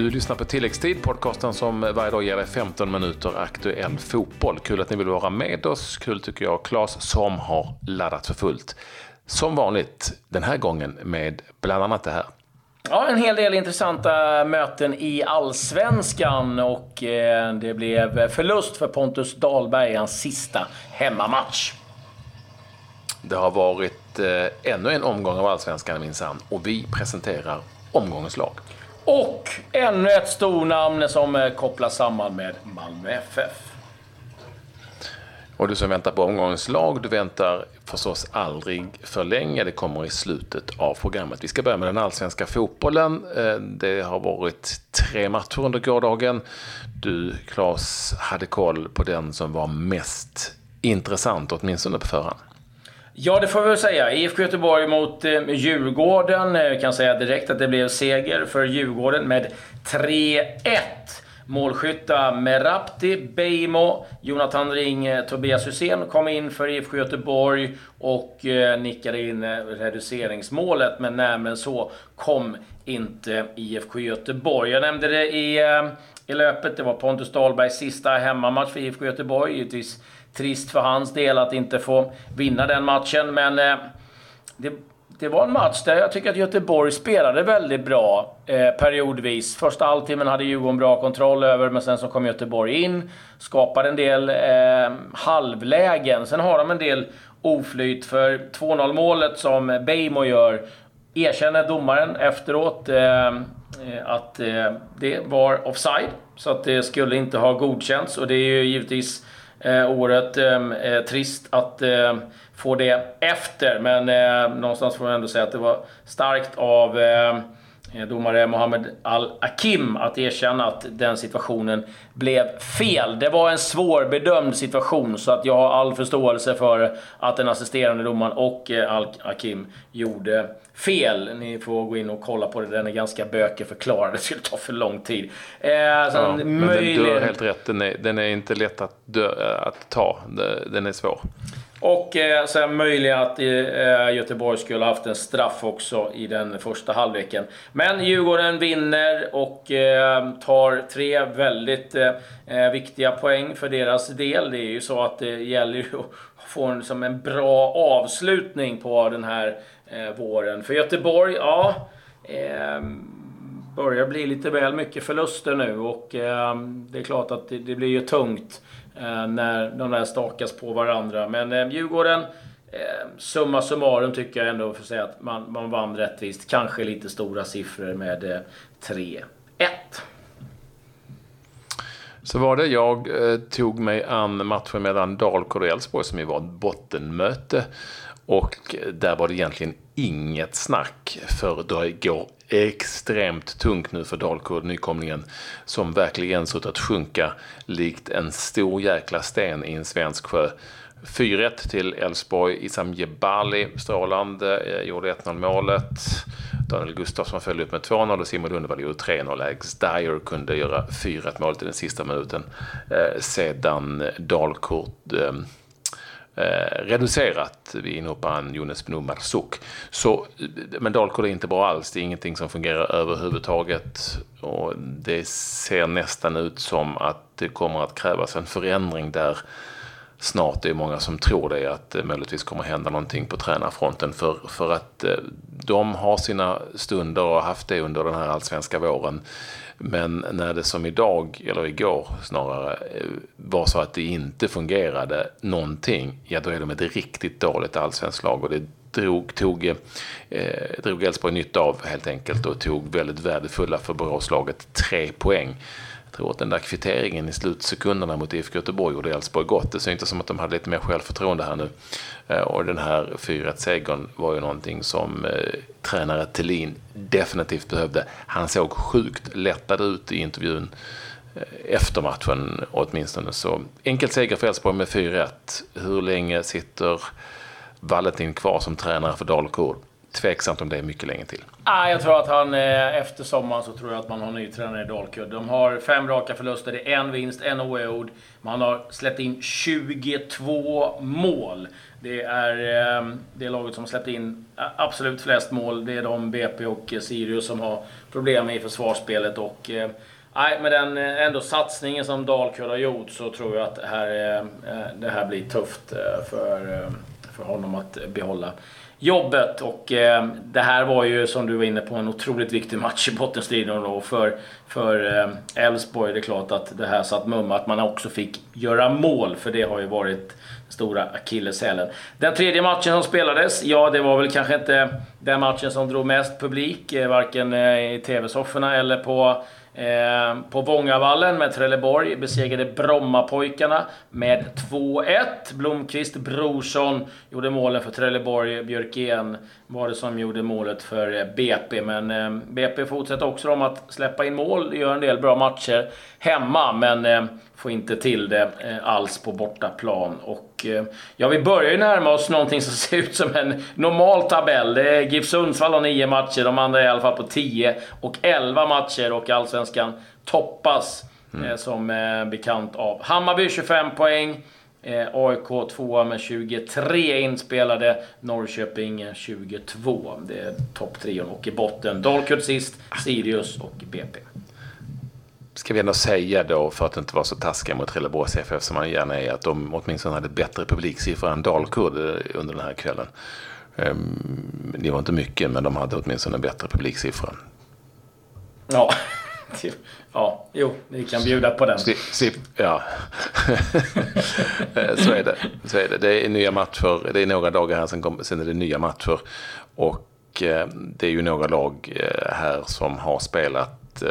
Du lyssnar på Tilläggstid, podcasten som varje dag ger dig 15 minuter aktuell fotboll. Kul att ni vill vara med oss. Kul tycker jag, Claes, som har laddat för fullt. Som vanligt, den här gången med bland annat det här. Ja, en hel del intressanta möten i Allsvenskan och eh, det blev förlust för Pontus Dahlberg i hans sista hemmamatch. Det har varit eh, ännu en omgång av Allsvenskan minsann och vi presenterar omgångens lag. Och ännu ett stornamn som eh, kopplas samman med Malmö FF. Och du som väntar på omgångens lag, du väntar förstås aldrig för länge. Det kommer i slutet av programmet. Vi ska börja med den allsvenska fotbollen. Eh, det har varit tre matcher under gårdagen. Du, Claes, hade koll på den som var mest intressant, åtminstone på förhand. Ja, det får vi väl säga. IFK Göteborg mot eh, Djurgården. Eh, Jag kan säga direkt att det blev seger för Djurgården med 3-1. Målskytta Merapti Beimo, Jonathan Ring, eh, Tobias Hysén kom in för IFK Göteborg och eh, nickade in eh, reduceringsmålet. Men närmare så kom inte IFK Göteborg. Jag nämnde det i, i löpet. Det var Pontus Dahlbergs sista hemmamatch för IFK Göteborg. Givetvis trist för hans del att inte få vinna den matchen, men eh, det det var en match där jag tycker att Göteborg spelade väldigt bra eh, periodvis. Första halvtimmen hade Djurgården bra kontroll över, men sen så kom Göteborg in. Skapade en del eh, halvlägen. Sen har de en del oflyt, för 2-0 målet som Beijmo gör erkänner domaren efteråt eh, eh, att eh, det var offside. Så att det skulle inte ha godkänts. Och det är ju givetvis eh, oerhört eh, trist att ehm, få det efter. Men eh, någonstans får man ändå säga att det var starkt av eh, domare Mohammed Al-Akim att erkänna att den situationen blev fel. Det var en svårbedömd situation, så att jag har all förståelse för att den assisterande domaren och eh, Al-Akim gjorde fel. Ni får gå in och kolla på det. Den är ganska bökig förklarad. Det skulle ta för lång tid. Eh, ja, men möjlig... du har helt rätt. Den är, den är inte lätt att, dö, att ta. Den är svår. Och eh, sen möjligen att eh, eh, Göteborg skulle haft en straff också i den första halvleken. Men Djurgården vinner och eh, tar tre väldigt eh, eh viktiga poäng för deras del. Det är ju så att det gäller ju att få en, som en bra avslutning på den här eh, våren. För Göteborg, ja eh, börjar bli lite väl mycket förluster nu och det är klart att det, det blir ju tungt Eh, när de där stakas på varandra. Men eh, Djurgården, eh, summa summarum tycker jag ändå för att säga att man, man vann rättvist. Kanske lite stora siffror med eh, 3-1. Så var det. Jag tog mig an matchen mellan Dalkurd och Elfsborg som ju var ett bottenmöte. Och där var det egentligen inget snack för det går extremt tungt nu för Dalkurd, nykomlingen, som verkligen sett att sjunka likt en stor jäkla sten i en svensk sjö. 4-1 till Elfsborg. Isam Jebali, strålande, eh, gjorde 1-0 målet. Daniel Gustafsson följde upp med 2-0 och Simon Lundevall gjorde 3-0. Alex Dyer kunde göra 4-1 målet i den sista minuten. Eh, sedan Dalkurd eh, eh, reducerat vid inhopparen Jonas Bnu Marsuk. Så, eh, men Dalkurd är inte bra alls. Det är ingenting som fungerar överhuvudtaget. Och det ser nästan ut som att det kommer att krävas en förändring där snart. Det är många som tror det, att det möjligtvis kommer hända någonting på tränarfronten. För, för att eh, de har sina stunder och har haft det under den här allsvenska våren. Men när det som idag, eller igår snarare, eh, var så att det inte fungerade någonting, ja då är de ett riktigt dåligt allsvenskt lag. Och det drog, tog, eh, drog Elfsborg nytta av helt enkelt och tog väldigt värdefulla för Boråslaget tre poäng. Jag tror att den där kvitteringen i slutsekunderna mot IFK Göteborg gjorde Elfsborg gott. Det ser inte som att de hade lite mer självförtroende här nu. Eh, och den här 4-1-segern var ju någonting som eh, tränare Thelin definitivt behövde. Han såg sjukt lättad ut i intervjun eh, efter matchen åtminstone. Så enkel seger för Elfsborg med 4-1. Hur länge sitter Valentin kvar som tränare för Dalkurd? Tveksamt om det är mycket länge till. Ah, jag tror att han, eh, efter sommaren så tror jag att man har ny tränare i Dalkurd. De har fem raka förluster, det är en vinst, en oavgjord. Man har släppt in 22 mål. Det är eh, det laget som har släppt in absolut flest mål. Det är de, BP och Sirius, som har problem i försvarsspelet. Och, eh, Nej, med den eh, ändå satsningen som Dalkurd har gjort så tror jag att det här, eh, eh, det här blir tufft för, för honom att behålla jobbet. Och eh, det här var ju, som du var inne på, en otroligt viktig match i bottenstriden. Och för, för eh, Elfsborg är det klart att det här satt mumma, att man också fick göra mål. För det har ju varit den stora akilleshälen. Den tredje matchen som spelades, ja det var väl kanske inte den matchen som drog mest publik. Eh, varken eh, i TV-sofforna eller på Eh, på Vångavallen med Trelleborg besegrade Brommapojkarna med 2-1. Blomqvist Brorsson gjorde målen för Trelleborg. Björkén var det som gjorde målet för eh, BP. Men eh, BP fortsätter också om att släppa in mål. Gör en del bra matcher hemma, men får inte till det alls på bortaplan. Och, ja, vi börjar ju närma oss någonting som ser ut som en normal tabell. Det är GIF Sundsvall har nio matcher, de andra är i alla fall på 10 och 11 matcher och Allsvenskan toppas mm. som bekant av Hammarby 25 poäng. Eh, AIK 2 med 23 inspelade. Norrköping 22. Det är topptrion. Och i botten Dalkurd sist, Sirius och BP. Ska vi ändå säga då, för att inte vara så taskiga mot Trelleborgs FF som man gärna är, att de åtminstone hade bättre publiksiffror än Dalkurd eh, under den här kvällen. Ehm, det var inte mycket, men de hade åtminstone bättre publiksiffror. Ja. Ja, jo, vi kan bjuda på den. Sip, ja, så är det. Så är det. Det är nya matcher. Det är några dagar här, sen, kom, sen är det nya matcher. Och eh, det är ju några lag eh, här som har spelat eh,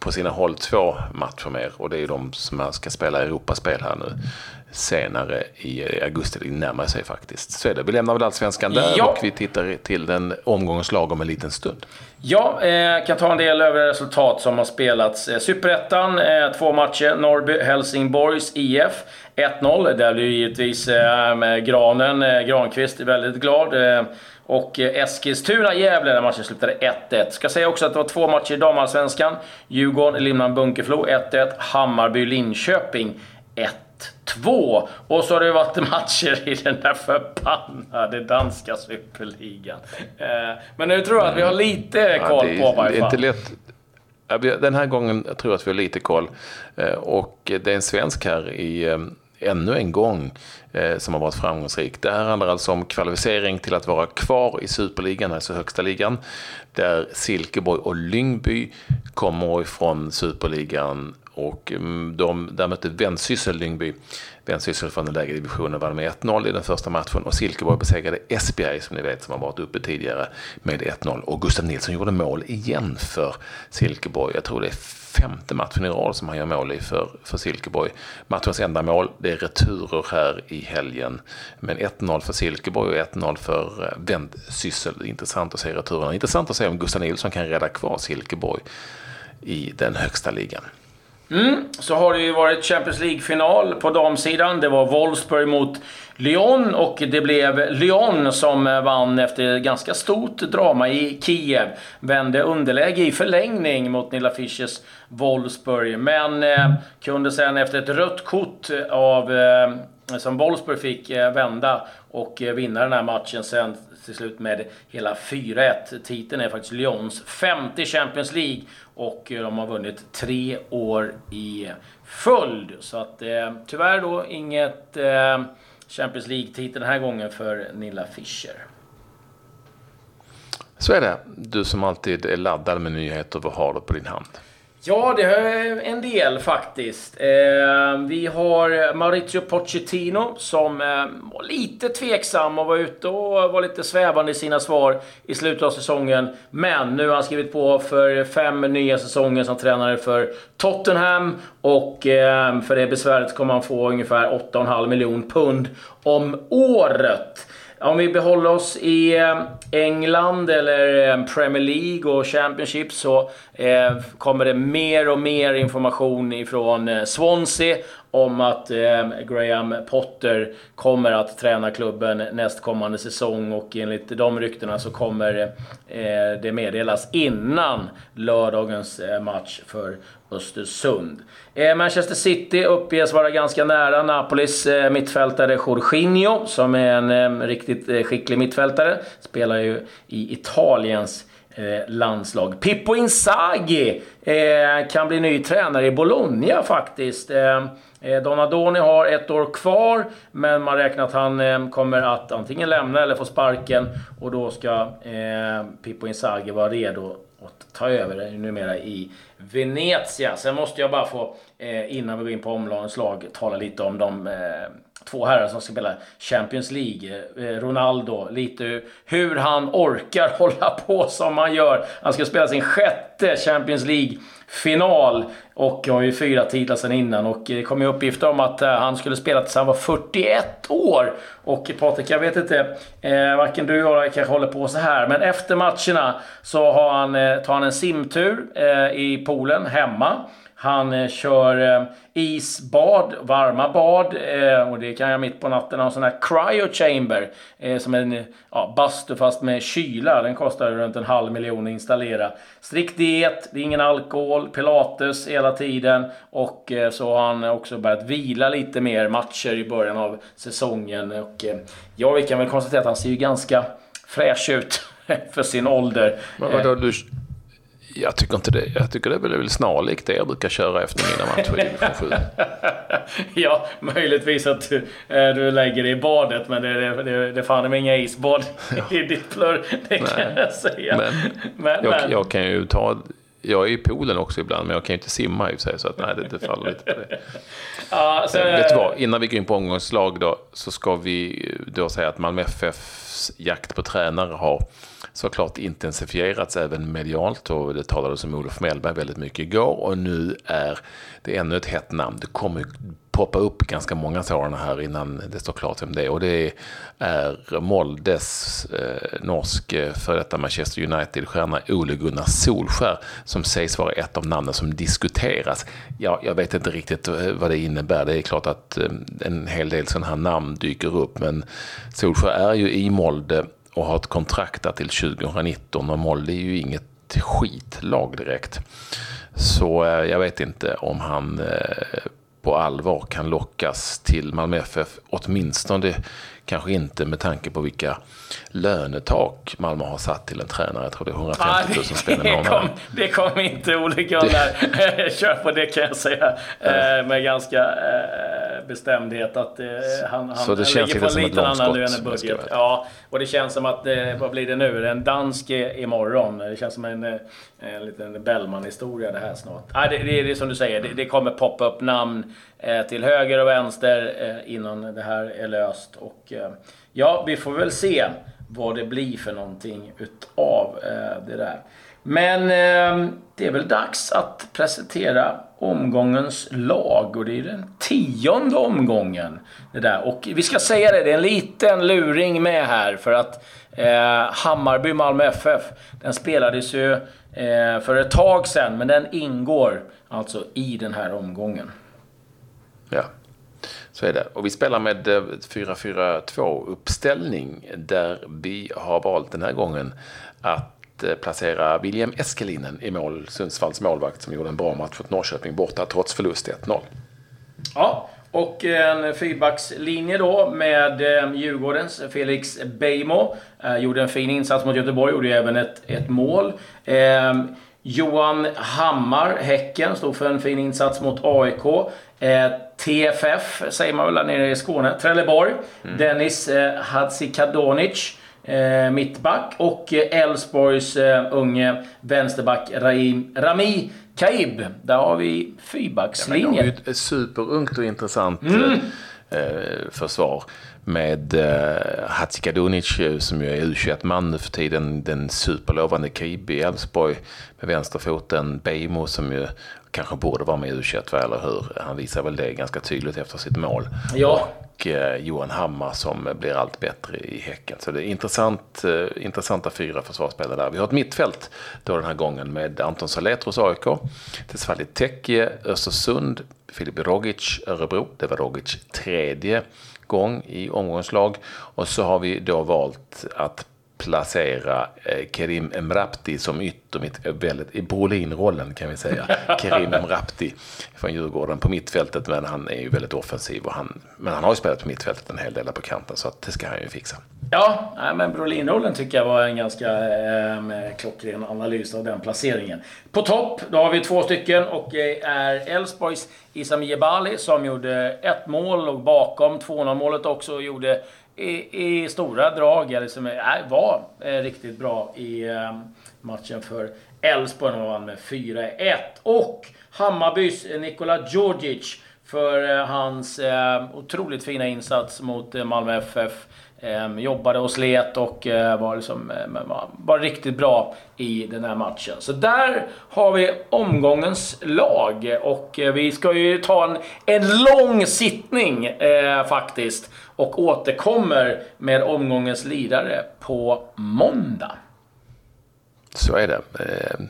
på sina håll två matcher mer. Och det är de som ska spela Europaspel här nu senare i augusti. Det närmar sig faktiskt. Så är det. Vi lämnar väl allsvenskan där ja. och vi tittar till den omgångens lag om en liten stund. Ja, eh, kan ta en del övriga resultat som har spelats. Eh, Superettan, eh, två matcher. Norrby, Helsingborgs IF. 1-0. Där blir givetvis eh, med Granen, eh, Granqvist väldigt glad. Eh, och eh, Eskilstuna-Gävle, där matchen slutade 1-1. Ska säga också att det var två matcher i damallsvenskan. Djurgården, Limhamn, Bunkeflo 1-1. Hammarby, Linköping 1 2. Och så har det varit matcher i den där förbannade danska superligan. Eh, men nu tror jag att vi har lite koll ja, är, på varje fall. Det är inte lätt. Den här gången tror jag att vi har lite koll. Eh, och det är en svensk här i eh, ännu en gång som har varit framgångsrik. Det här handlar alltså om kvalificering till att vara kvar i superligan, alltså högsta ligan. Där Silkeborg och Lyngby kommer ifrån superligan och mm, de, där mötte Vendsyssel Lyngby. Vendsyssel från den lägre divisionen vann med 1-0 i den första matchen och Silkeborg besegrade Esbjerg som ni vet som har varit uppe tidigare med 1-0. Och Gustav Nilsson gjorde mål igen för Silkeborg. Jag tror det är femte matchen i rad som han gör mål i för, för Silkeborg. Matchens enda mål, det är returer här i helgen. Men 1-0 för Silkeborg och 1-0 för eh, vändsyssel. Vendsyssel. Intressant att se returerna. Intressant att se om Gustav Nilsson kan rädda kvar Silkeborg i den högsta ligan. Mm, så har det ju varit Champions League-final på damsidan. Det var Wolfsburg mot Lyon och det blev Lyon som eh, vann efter ganska stort drama i Kiev. Vände underläge i förlängning mot Nilla Fischers Wolfsburg, men eh, kunde sen efter ett rött kort av, eh, som Wolfsburg fick eh, vända och eh, vinna den här matchen sen till slut med hela 4-1. Titeln är faktiskt Lyons femte Champions League och eh, de har vunnit tre år i följd. Så att eh, tyvärr då inget eh, Champions League-titel den här gången för Nilla Fischer. Så är det. Du som alltid är laddad med nyheter, vad har du på din hand? Ja, det är en del faktiskt. Eh, vi har Maurizio Pochettino som eh, var lite tveksam och var ute och var lite svävande i sina svar i slutet av säsongen. Men nu har han skrivit på för fem nya säsonger som tränare för Tottenham och eh, för det besväret kommer han få ungefär 8,5 miljoner pund om året. Om vi behåller oss i eh, England eller eh, Premier League och Championship så eh, kommer det mer och mer information ifrån Swansea om att eh, Graham Potter kommer att träna klubben nästkommande säsong och enligt de ryktena så kommer eh, det meddelas innan lördagens eh, match för Östersund. Eh, Manchester City uppges vara ganska nära Napolis eh, mittfältare Jorginho, som är en eh, riktigt eh, skicklig mittfältare. Spelar ju i Italiens Eh, landslag. Pippo Inzaghi eh, kan bli ny tränare i Bologna faktiskt. Eh, Donadoni har ett år kvar, men man räknar att han kommer att antingen lämna eller få sparken. Och då ska Pippo Inzaghi vara redo att ta över numera i Venezia. Sen måste jag bara få, eh, innan vi går in på omlagens lag, tala lite om de eh, två herrar som ska spela Champions League. Eh, Ronaldo, lite hur han orkar hålla på som han gör. Han ska spela sin sjätte Champions League-final och har ju fyra titlar sedan innan. Och eh, det kom ju uppgifter om att eh, han skulle spela tills han var 41 år. Och Patrik, jag vet inte, eh, varken du eller jag kanske håller på så här, men efter matcherna så har han, tar han en simtur eh, i poolen hemma. Han eh, kör eh, isbad, varma bad eh, och det kan jag mitt på natten ha en sån här cryo chamber som en ja, bastu fast med kyla. Den kostar runt en halv miljon att installera. Strikt diet, det är ingen alkohol, pilates hela tiden och så har han också börjat vila lite mer matcher i början av säsongen. Och ja, vi kan väl konstatera att han ser ju ganska fräsch ut för sin ålder. Men vadå, du, jag tycker inte det. Jag tycker det är väl snarlikt det jag brukar köra efter mina matcher division 7. ja, möjligtvis att du, eh, du lägger dig i badet, men det, det, det, fan är inga isbad i ditt plurr. Det kan Nej. jag säga. Men, men, jag, men. jag kan ju ta... Jag är i poolen också ibland, men jag kan ju inte simma i sig, så att nej, det, det faller lite på det. Ja, så, Vet du vad, innan vi går in på omgångslag då, så ska vi då säga att Malmö FFs jakt på tränare har såklart intensifierats även medialt och det talades om Olof Mellberg väldigt mycket igår och nu är det ännu ett hett namn. Det kommer poppa upp ganska många sådana här innan det står klart vem det är och det är Moldes eh, norsk eh, före detta Manchester United-stjärna Ole Gunnar Solskär som sägs vara ett av namnen som diskuteras. Ja, jag vet inte riktigt eh, vad det innebär. Det är klart att eh, en hel del sådana här namn dyker upp men Solskär är ju i Molde och har ett kontrakt till 2019 och Molde är ju inget skitlag direkt. Så eh, jag vet inte om han eh, på allvar kan lockas till Malmö FF, åtminstone kanske inte med tanke på vilka lönetak Malmö har satt till en tränare. Jag tror det är 150 000 spänn i månaden. Det kommer inte Ole Gunnar köra på, det kan jag säga eh, med ganska bestämdhet att han, han så det känns ligger på en liten annan lönebudget. Ja, och det känns som att, vad blir det nu? En dansk imorgon. Det känns som en, en liten Bellman-historia det här snart. Ja, det, det, det är som du säger, det, det kommer poppa upp namn Eh, till höger och vänster eh, innan det här är löst. Och eh, ja, vi får väl se vad det blir för någonting utav det där. Men ehm, det är väl dags att presentera omgångens lag och det är den tionde omgången. Det där. Och vi ska säga det, det är en liten luring med här för att eh, Hammarby Malmö FF, den spelades ju eh, för ett tag sedan men den ingår alltså i den här omgången. Ja, så är det. Och vi spelar med eh, 4-4-2 uppställning. där vi har valt den här gången att eh, placera William Eskelinen i mål, Sundsvalls målvakt som gjorde en bra match mot Norrköping borta trots förlust 1-0. Ja, och en fyrbackslinje då med eh, Djurgårdens Felix Beijmo. Gjorde en fin insats mot Göteborg, gjorde även ett, ett mål. Johan Hammar, Häcken, stod för en fin insats mot AIK. Eh, TFF säger man väl där nere i Skåne. Trelleborg. Mm. Dennis eh, Hadzikadonic. Eh, mittback. Och eh, Elfsborgs eh, unge vänsterback Rahim, Rami Kaib. Där har vi fyrbackslinjen. Ja, ett superungt och intressant mm. eh, försvar med eh, Hatzikadunic som ju är U21-man nu för tiden. Den superlovande Kaib i Elfsborg med vänsterfoten. Beijmo som ju kanske borde vara med i U21, eller hur? Han visar väl det ganska tydligt efter sitt mål. Ja. Och eh, Johan Hammar som blir allt bättre i Häcken. Så det är intressant, eh, intressanta fyra försvarsspelare där. Vi har ett mittfält då den här gången med Anton Saletros AIK, Tesfalli Tekke, Östersund, Filip Rogic, Örebro. Det var Rogic tredje gång i omgångslag. Och så har vi då valt att placera eh, Kerim Emrapti som yttermitt, väldigt, i Brolin-rollen kan vi säga. Kerim Emrapti från Djurgården på mittfältet, men han är ju väldigt offensiv. Och han, men han har ju spelat på mittfältet en hel del på kanten, så det ska han ju fixa. Ja, men Brolin-rollen tycker jag var en ganska eh, klockren analys av den placeringen. På topp, då har vi två stycken och det är Elfsborgs Isam Jebali som gjorde ett mål och bakom 2-0 målet också gjorde i, i stora drag, eller som är, var riktigt bra i ehm, matchen för Elfsborg. De vann med 4-1. Och Hammarbys Nikola Djordjic för eh, hans ehm, otroligt fina insats mot eh, Malmö FF. Eh, jobbade och slet och eh, var, liksom, eh, var, var, riktigt bra i den här matchen. Så där har vi omgångens lag och eh, vi ska ju ta en, en lång sittning eh, faktiskt och återkommer med omgångens lirare på måndag. Så är det. Ehm,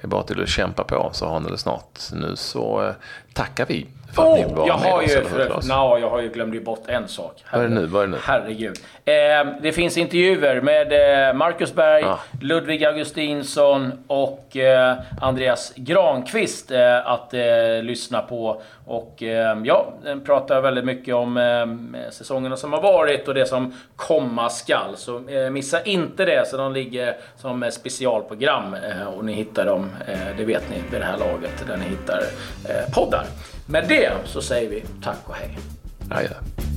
det är bara till att kämpa på så har ni det snart. Nu så tackar vi för att oh, ni var jag med har ju, för, no, jag har ju glömt bort en sak. Vad är det nu? Vad är det nu? Herregud. Eh, det finns intervjuer med eh, Marcus Berg, ah. Ludvig Augustinsson och eh, Andreas Granqvist eh, att eh, lyssna på. Och eh, ja, den pratar väldigt mycket om eh, säsongerna som har varit och det som komma skall. Så missa inte det, så de ligger som specialprogram och ni hittar dem, Eh, det vet ni, vid det här laget, där ni hittar eh, poddar. Med det så säger vi tack och hej. Adjö.